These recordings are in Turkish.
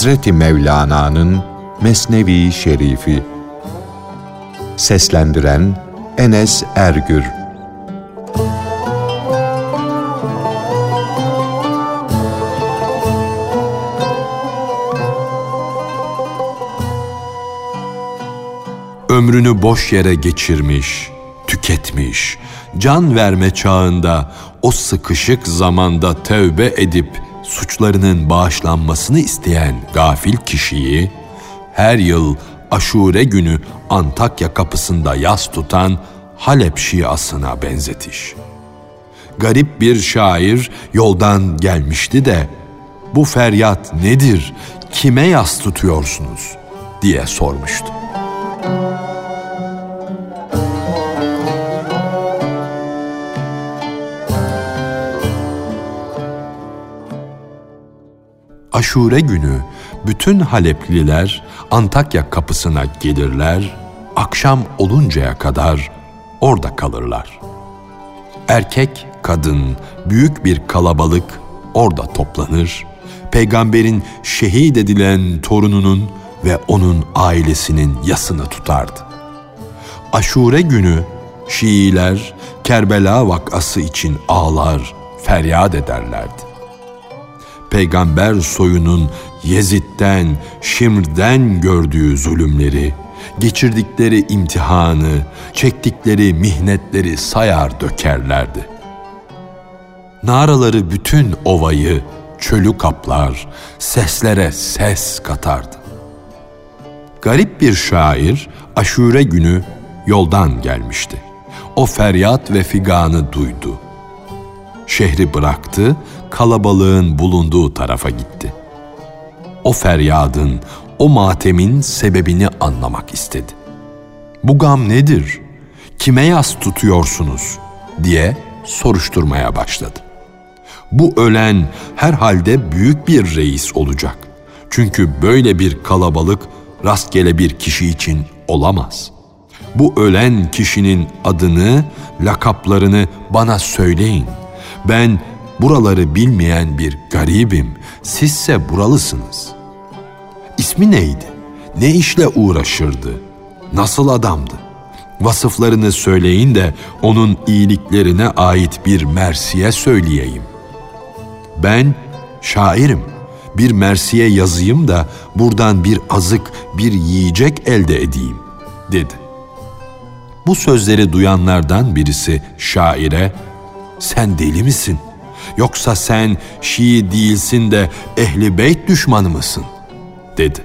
Hazreti Mevlana'nın Mesnevi Şerifi. Seslendiren Enes Ergür. Ömrünü boş yere geçirmiş, tüketmiş, can verme çağında o sıkışık zamanda tövbe edip suçlarının bağışlanmasını isteyen gafil kişiyi her yıl aşure günü Antakya kapısında yas tutan Halep şiasına benzetiş. Garip bir şair yoldan gelmişti de bu feryat nedir, kime yas tutuyorsunuz diye sormuştu. Aşure günü bütün Halepliler Antakya kapısına gelirler, akşam oluncaya kadar orada kalırlar. Erkek, kadın, büyük bir kalabalık orada toplanır, peygamberin şehit edilen torununun ve onun ailesinin yasını tutardı. Aşure günü Şiiler Kerbela vakası için ağlar, feryat ederlerdi peygamber soyunun Yezid'den, Şimr'den gördüğü zulümleri, geçirdikleri imtihanı, çektikleri mihnetleri sayar dökerlerdi. Naraları bütün ovayı, çölü kaplar, seslere ses katardı. Garip bir şair aşure günü yoldan gelmişti. O feryat ve figanı duydu. Şehri bıraktı, kalabalığın bulunduğu tarafa gitti. O feryadın, o matemin sebebini anlamak istedi. Bu gam nedir? Kime yas tutuyorsunuz? diye soruşturmaya başladı. Bu ölen herhalde büyük bir reis olacak. Çünkü böyle bir kalabalık rastgele bir kişi için olamaz. Bu ölen kişinin adını, lakaplarını bana söyleyin. Ben buraları bilmeyen bir garibim, sizse buralısınız. İsmi neydi? Ne işle uğraşırdı? Nasıl adamdı? Vasıflarını söyleyin de onun iyiliklerine ait bir mersiye söyleyeyim. Ben şairim. Bir mersiye yazayım da buradan bir azık, bir yiyecek elde edeyim, dedi. Bu sözleri duyanlardan birisi şaire, sen deli misin? Yoksa sen Şii değilsin de ehli beyt düşmanı mısın? dedi.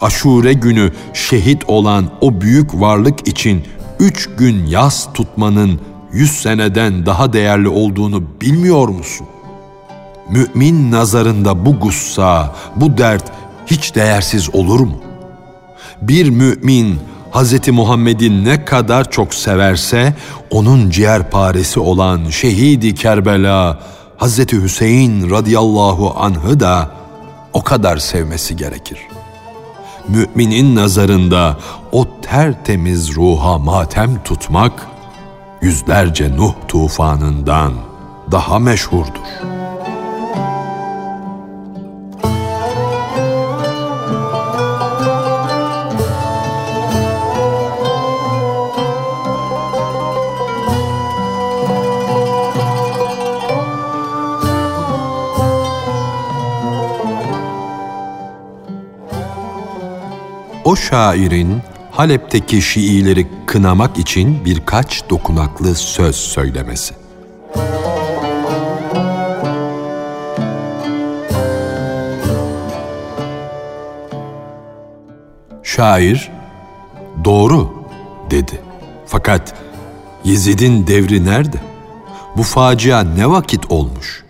Aşure günü şehit olan o büyük varlık için üç gün yas tutmanın yüz seneden daha değerli olduğunu bilmiyor musun? Mümin nazarında bu gussa, bu dert hiç değersiz olur mu? Bir mümin Hz. Muhammed'i ne kadar çok severse onun ciğerparesi olan şehidi Kerbela Hz. Hüseyin radıyallahu anh'ı da o kadar sevmesi gerekir. Müminin nazarında o tertemiz ruha matem tutmak yüzlerce Nuh tufanından daha meşhurdur.'' O şairin Halep'teki Şiileri kınamak için birkaç dokunaklı söz söylemesi. Şair, doğru dedi. Fakat Yezid'in devri nerede? Bu facia ne vakit olmuş?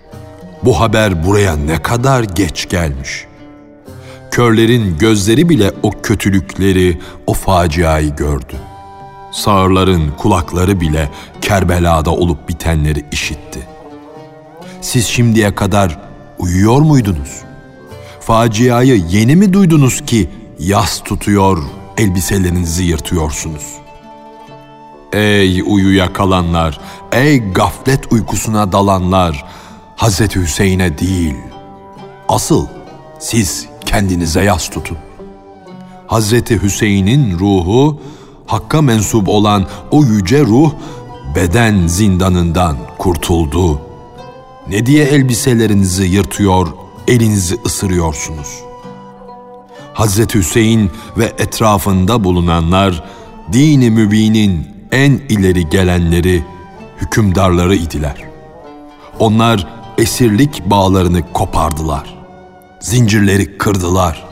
Bu haber buraya ne kadar geç gelmiş?'' Körlerin gözleri bile o kötülükleri, o faciayı gördü. Sağırların kulakları bile Kerbela'da olup bitenleri işitti. Siz şimdiye kadar uyuyor muydunuz? Faciayı yeni mi duydunuz ki yas tutuyor, elbiselerinizi yırtıyorsunuz? Ey uyuya kalanlar, ey gaflet uykusuna dalanlar, Hazreti Hüseyin'e değil, asıl siz kendinize yas tutun. Hazreti Hüseyin'in ruhu, Hakk'a mensup olan o yüce ruh, beden zindanından kurtuldu. Ne diye elbiselerinizi yırtıyor, elinizi ısırıyorsunuz? Hazreti Hüseyin ve etrafında bulunanlar, dini mübinin en ileri gelenleri, hükümdarları idiler. Onlar esirlik bağlarını kopardılar. Zincirleri kırdılar.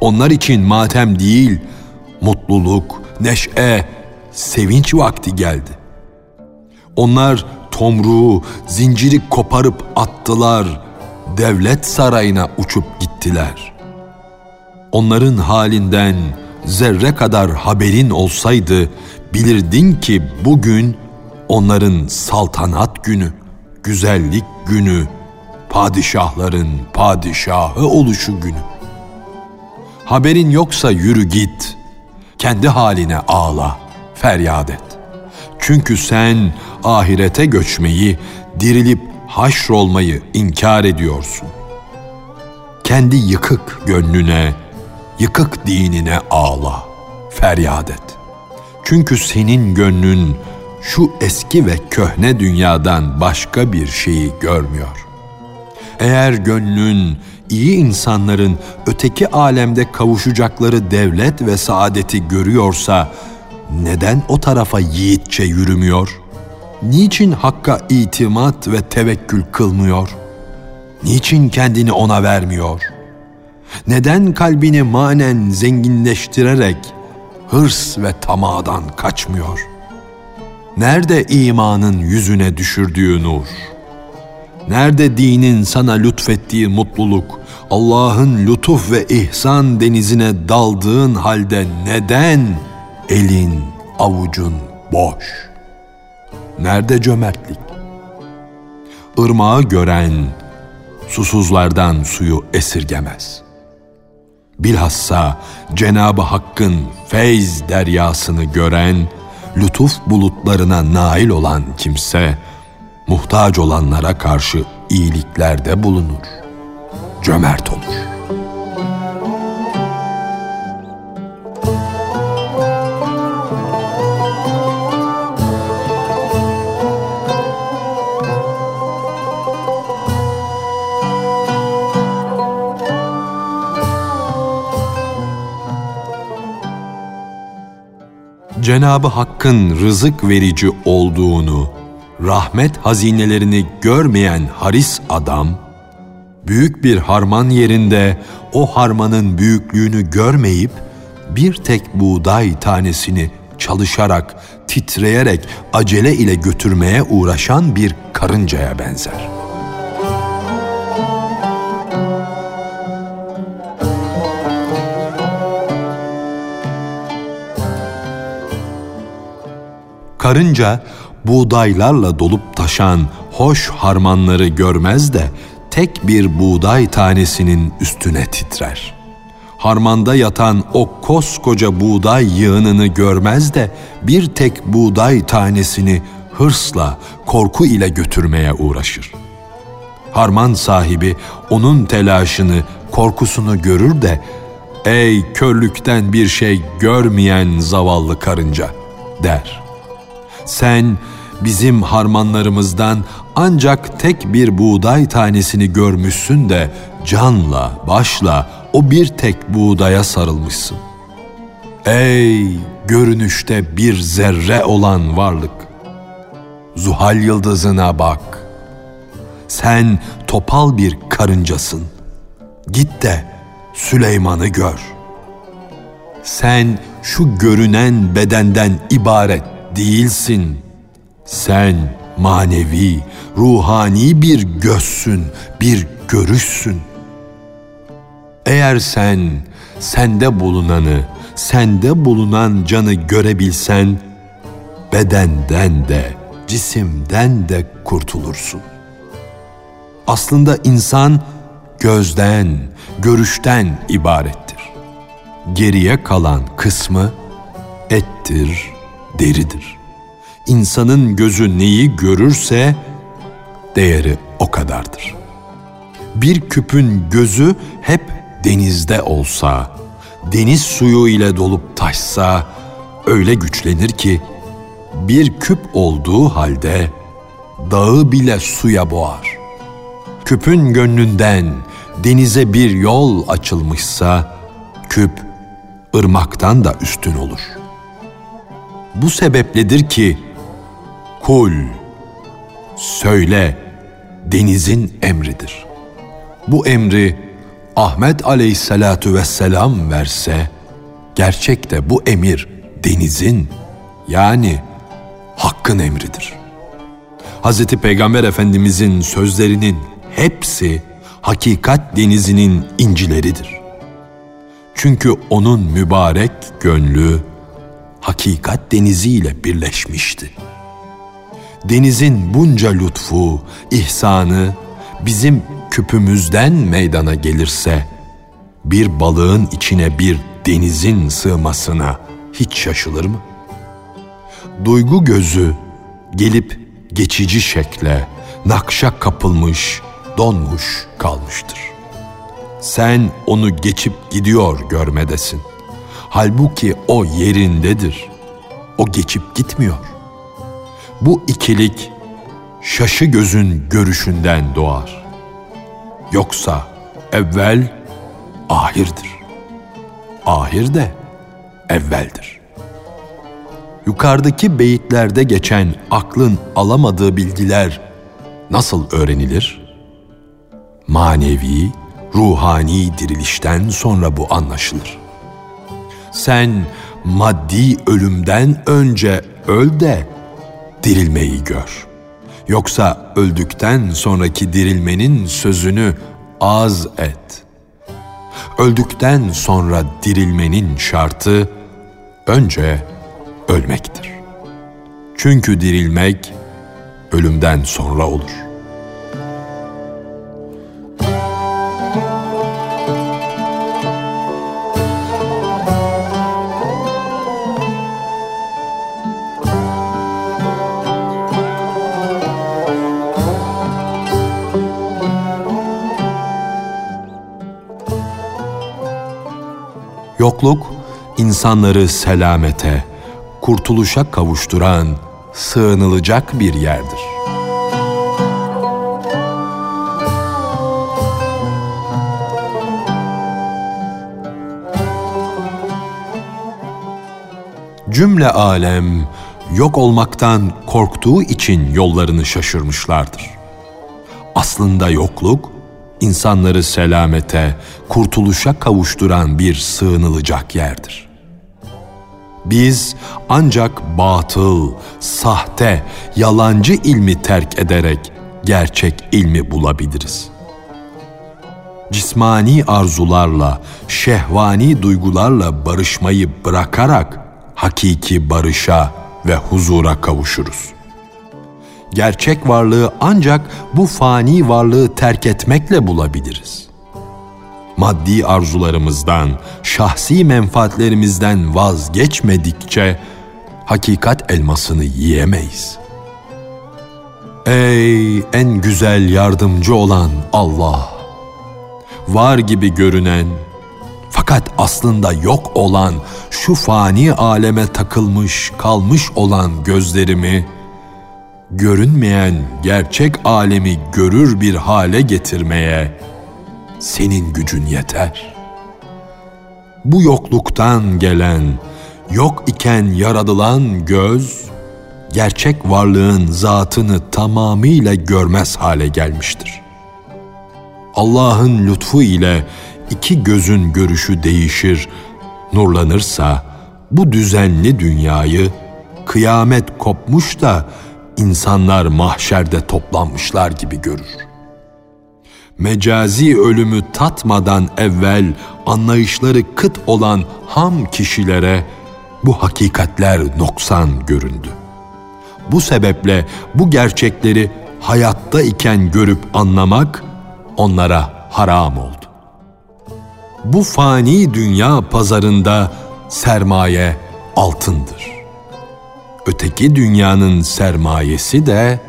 Onlar için matem değil, mutluluk, neşe, sevinç vakti geldi. Onlar tomruğu, zinciri koparıp attılar. Devlet sarayına uçup gittiler. Onların halinden zerre kadar haberin olsaydı bilirdin ki bugün onların saltanat günü, güzellik günü, padişahların padişahı oluşu günü. Haberin yoksa yürü git, kendi haline ağla, feryat et. Çünkü sen ahirete göçmeyi, dirilip haşrolmayı inkar ediyorsun. Kendi yıkık gönlüne, yıkık dinine ağla, feryat et. Çünkü senin gönlün şu eski ve köhne dünyadan başka bir şeyi görmüyor. Eğer gönlün iyi insanların öteki alemde kavuşacakları devlet ve saadeti görüyorsa neden o tarafa yiğitçe yürümüyor? Niçin Hakk'a itimat ve tevekkül kılmıyor? Niçin kendini ona vermiyor? Neden kalbini manen zenginleştirerek hırs ve tamadan kaçmıyor? Nerede imanın yüzüne düşürdüğü nur? Nerede dinin sana lütfettiği mutluluk? Allah'ın lütuf ve ihsan denizine daldığın halde neden elin, avucun boş? Nerede cömertlik? Irmağı gören susuzlardan suyu esirgemez. Bilhassa Cenabı Hakk'ın feyz deryasını gören, lütuf bulutlarına nail olan kimse, muhtaç olanlara karşı iyiliklerde bulunur, cömert olur.'' Cenabı Hakk'ın rızık verici olduğunu, rahmet hazinelerini görmeyen haris adam, büyük bir harman yerinde o harmanın büyüklüğünü görmeyip bir tek buğday tanesini çalışarak, titreyerek acele ile götürmeye uğraşan bir karıncaya benzer.'' Karınca buğdaylarla dolup taşan hoş harmanları görmez de tek bir buğday tanesinin üstüne titrer. Harmanda yatan o koskoca buğday yığınını görmez de bir tek buğday tanesini hırsla, korku ile götürmeye uğraşır. Harman sahibi onun telaşını, korkusunu görür de ''Ey körlükten bir şey görmeyen zavallı karınca'' der.'' Sen bizim harmanlarımızdan ancak tek bir buğday tanesini görmüşsün de canla, başla o bir tek buğdaya sarılmışsın. Ey görünüşte bir zerre olan varlık! Zuhal yıldızına bak. Sen topal bir karıncasın. Git de Süleyman'ı gör. Sen şu görünen bedenden ibaret değilsin. Sen manevi, ruhani bir gözsün, bir görüşsün. Eğer sen sende bulunanı, sende bulunan canı görebilsen, bedenden de, cisimden de kurtulursun. Aslında insan gözden, görüşten ibarettir. Geriye kalan kısmı ettir, deridir. İnsanın gözü neyi görürse değeri o kadardır. Bir küpün gözü hep denizde olsa, deniz suyu ile dolup taşsa öyle güçlenir ki bir küp olduğu halde dağı bile suya boğar. Küpün gönlünden denize bir yol açılmışsa küp ırmaktan da üstün olur. Bu sebepledir ki kul söyle denizin emridir. Bu emri Ahmet aleyhissalatu vesselam verse gerçekte bu emir denizin yani hakkın emridir. Hz. Peygamber Efendimizin sözlerinin hepsi hakikat denizinin incileridir. Çünkü onun mübarek gönlü hakikat deniziyle birleşmişti. Denizin bunca lütfu, ihsanı bizim küpümüzden meydana gelirse bir balığın içine bir denizin sığmasına hiç şaşılır mı? Duygu gözü gelip geçici şekle, nakşa kapılmış, donmuş kalmıştır. Sen onu geçip gidiyor görmedesin. Halbuki o yerindedir. O geçip gitmiyor. Bu ikilik şaşı gözün görüşünden doğar. Yoksa evvel ahirdir. Ahir de evveldir. Yukarıdaki beyitlerde geçen aklın alamadığı bilgiler nasıl öğrenilir? Manevi, ruhani dirilişten sonra bu anlaşılır. Sen maddi ölümden önce öl de dirilmeyi gör. Yoksa öldükten sonraki dirilmenin sözünü az et. Öldükten sonra dirilmenin şartı önce ölmektir. Çünkü dirilmek ölümden sonra olur. Yokluk insanları selamete, kurtuluşa kavuşturan, sığınılacak bir yerdir. Cümle alem yok olmaktan korktuğu için yollarını şaşırmışlardır. Aslında yokluk insanları selamete, kurtuluşa kavuşturan bir sığınılacak yerdir. Biz ancak batıl, sahte, yalancı ilmi terk ederek gerçek ilmi bulabiliriz. Cismani arzularla, şehvani duygularla barışmayı bırakarak hakiki barışa ve huzura kavuşuruz gerçek varlığı ancak bu fani varlığı terk etmekle bulabiliriz. Maddi arzularımızdan, şahsi menfaatlerimizden vazgeçmedikçe hakikat elmasını yiyemeyiz. Ey en güzel yardımcı olan Allah! Var gibi görünen fakat aslında yok olan şu fani aleme takılmış kalmış olan gözlerimi görünmeyen gerçek alemi görür bir hale getirmeye senin gücün yeter. Bu yokluktan gelen, yok iken yaradılan göz, gerçek varlığın zatını tamamıyla görmez hale gelmiştir. Allah'ın lütfu ile iki gözün görüşü değişir, nurlanırsa bu düzenli dünyayı kıyamet kopmuş da insanlar mahşerde toplanmışlar gibi görür. Mecazi ölümü tatmadan evvel anlayışları kıt olan ham kişilere bu hakikatler noksan göründü. Bu sebeple bu gerçekleri hayatta iken görüp anlamak onlara haram oldu. Bu fani dünya pazarında sermaye altındır öteki dünyanın sermayesi de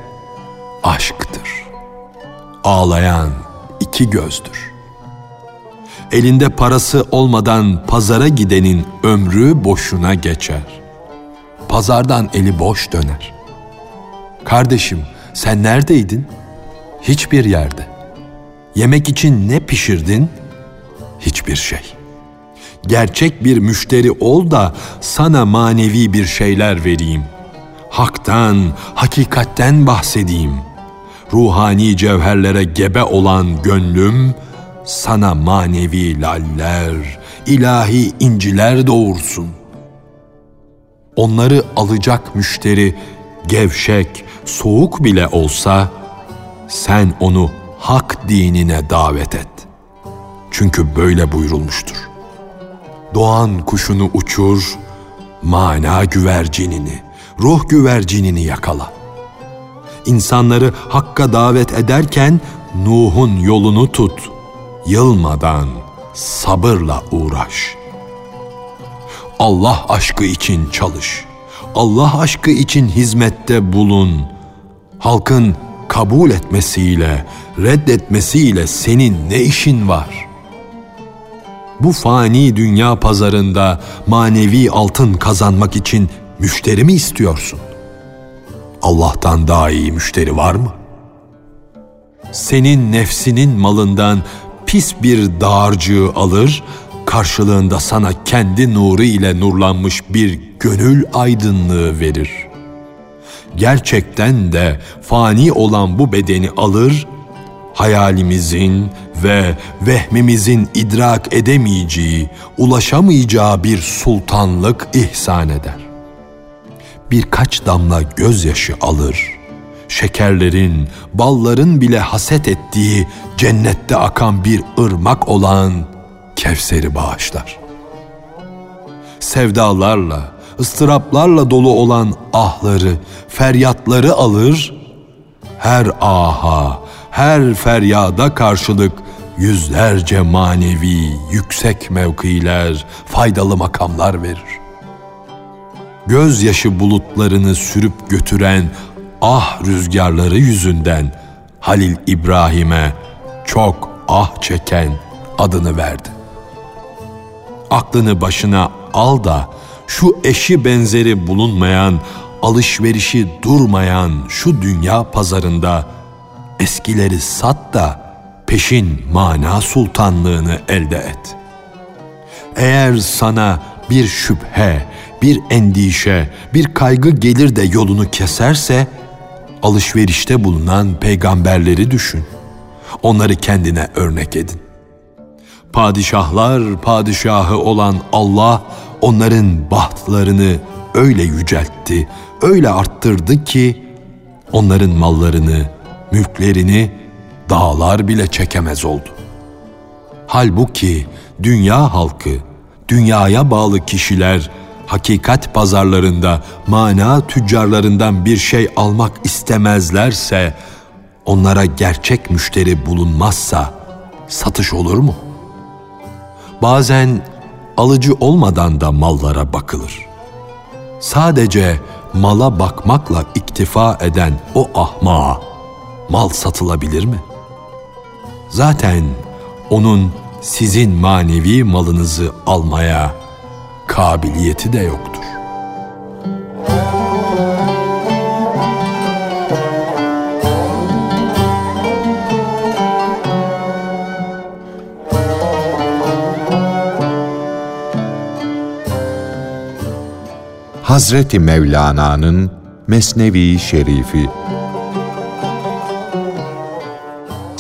aşktır. Ağlayan iki gözdür. elinde parası olmadan pazara gidenin ömrü boşuna geçer. Pazardan eli boş döner. Kardeşim, sen neredeydin? Hiçbir yerde. Yemek için ne pişirdin? Hiçbir şey. Gerçek bir müşteri ol da sana manevi bir şeyler vereyim. Hak'tan, hakikatten bahsedeyim. Ruhani cevherlere gebe olan gönlüm sana manevi laller, ilahi inciler doğursun. Onları alacak müşteri gevşek, soğuk bile olsa sen onu hak dinine davet et. Çünkü böyle buyurulmuştur. Doğan kuşunu uçur, mana güvercinini, ruh güvercinini yakala. İnsanları hakka davet ederken Nuh'un yolunu tut, yılmadan sabırla uğraş. Allah aşkı için çalış. Allah aşkı için hizmette bulun. Halkın kabul etmesiyle, reddetmesiyle senin ne işin var? Bu fani dünya pazarında manevi altın kazanmak için müşteri mi istiyorsun? Allah'tan daha iyi müşteri var mı? Senin nefsinin malından pis bir dağarcığı alır, karşılığında sana kendi nuru ile nurlanmış bir gönül aydınlığı verir.'' gerçekten de fani olan bu bedeni alır, hayalimizin ve vehmimizin idrak edemeyeceği, ulaşamayacağı bir sultanlık ihsan eder. Birkaç damla gözyaşı alır, şekerlerin, balların bile haset ettiği cennette akan bir ırmak olan Kevser'i bağışlar. Sevdalarla, ıstıraplarla dolu olan ahları, feryatları alır, her aha, her feryada karşılık yüzlerce manevi yüksek mevkiler, faydalı makamlar verir. Gözyaşı bulutlarını sürüp götüren ah rüzgarları yüzünden Halil İbrahim'e çok ah çeken adını verdi. Aklını başına al da şu eşi benzeri bulunmayan, alışverişi durmayan şu dünya pazarında eskileri sat da peşin mana sultanlığını elde et. Eğer sana bir şüphe, bir endişe, bir kaygı gelir de yolunu keserse, alışverişte bulunan peygamberleri düşün. Onları kendine örnek edin. Padişahlar padişahı olan Allah onların bahtlarını öyle yüceltti, öyle arttırdı ki onların mallarını, mülklerini dağlar bile çekemez oldu. Halbuki dünya halkı, dünyaya bağlı kişiler hakikat pazarlarında mana tüccarlarından bir şey almak istemezlerse, onlara gerçek müşteri bulunmazsa satış olur mu? Bazen alıcı olmadan da mallara bakılır. Sadece mala bakmakla iktifa eden o ahmağa mal satılabilir mi? Zaten onun sizin manevi malınızı almaya kabiliyeti de yoktur. Hazreti Mevlana'nın Mesnevi Şerifi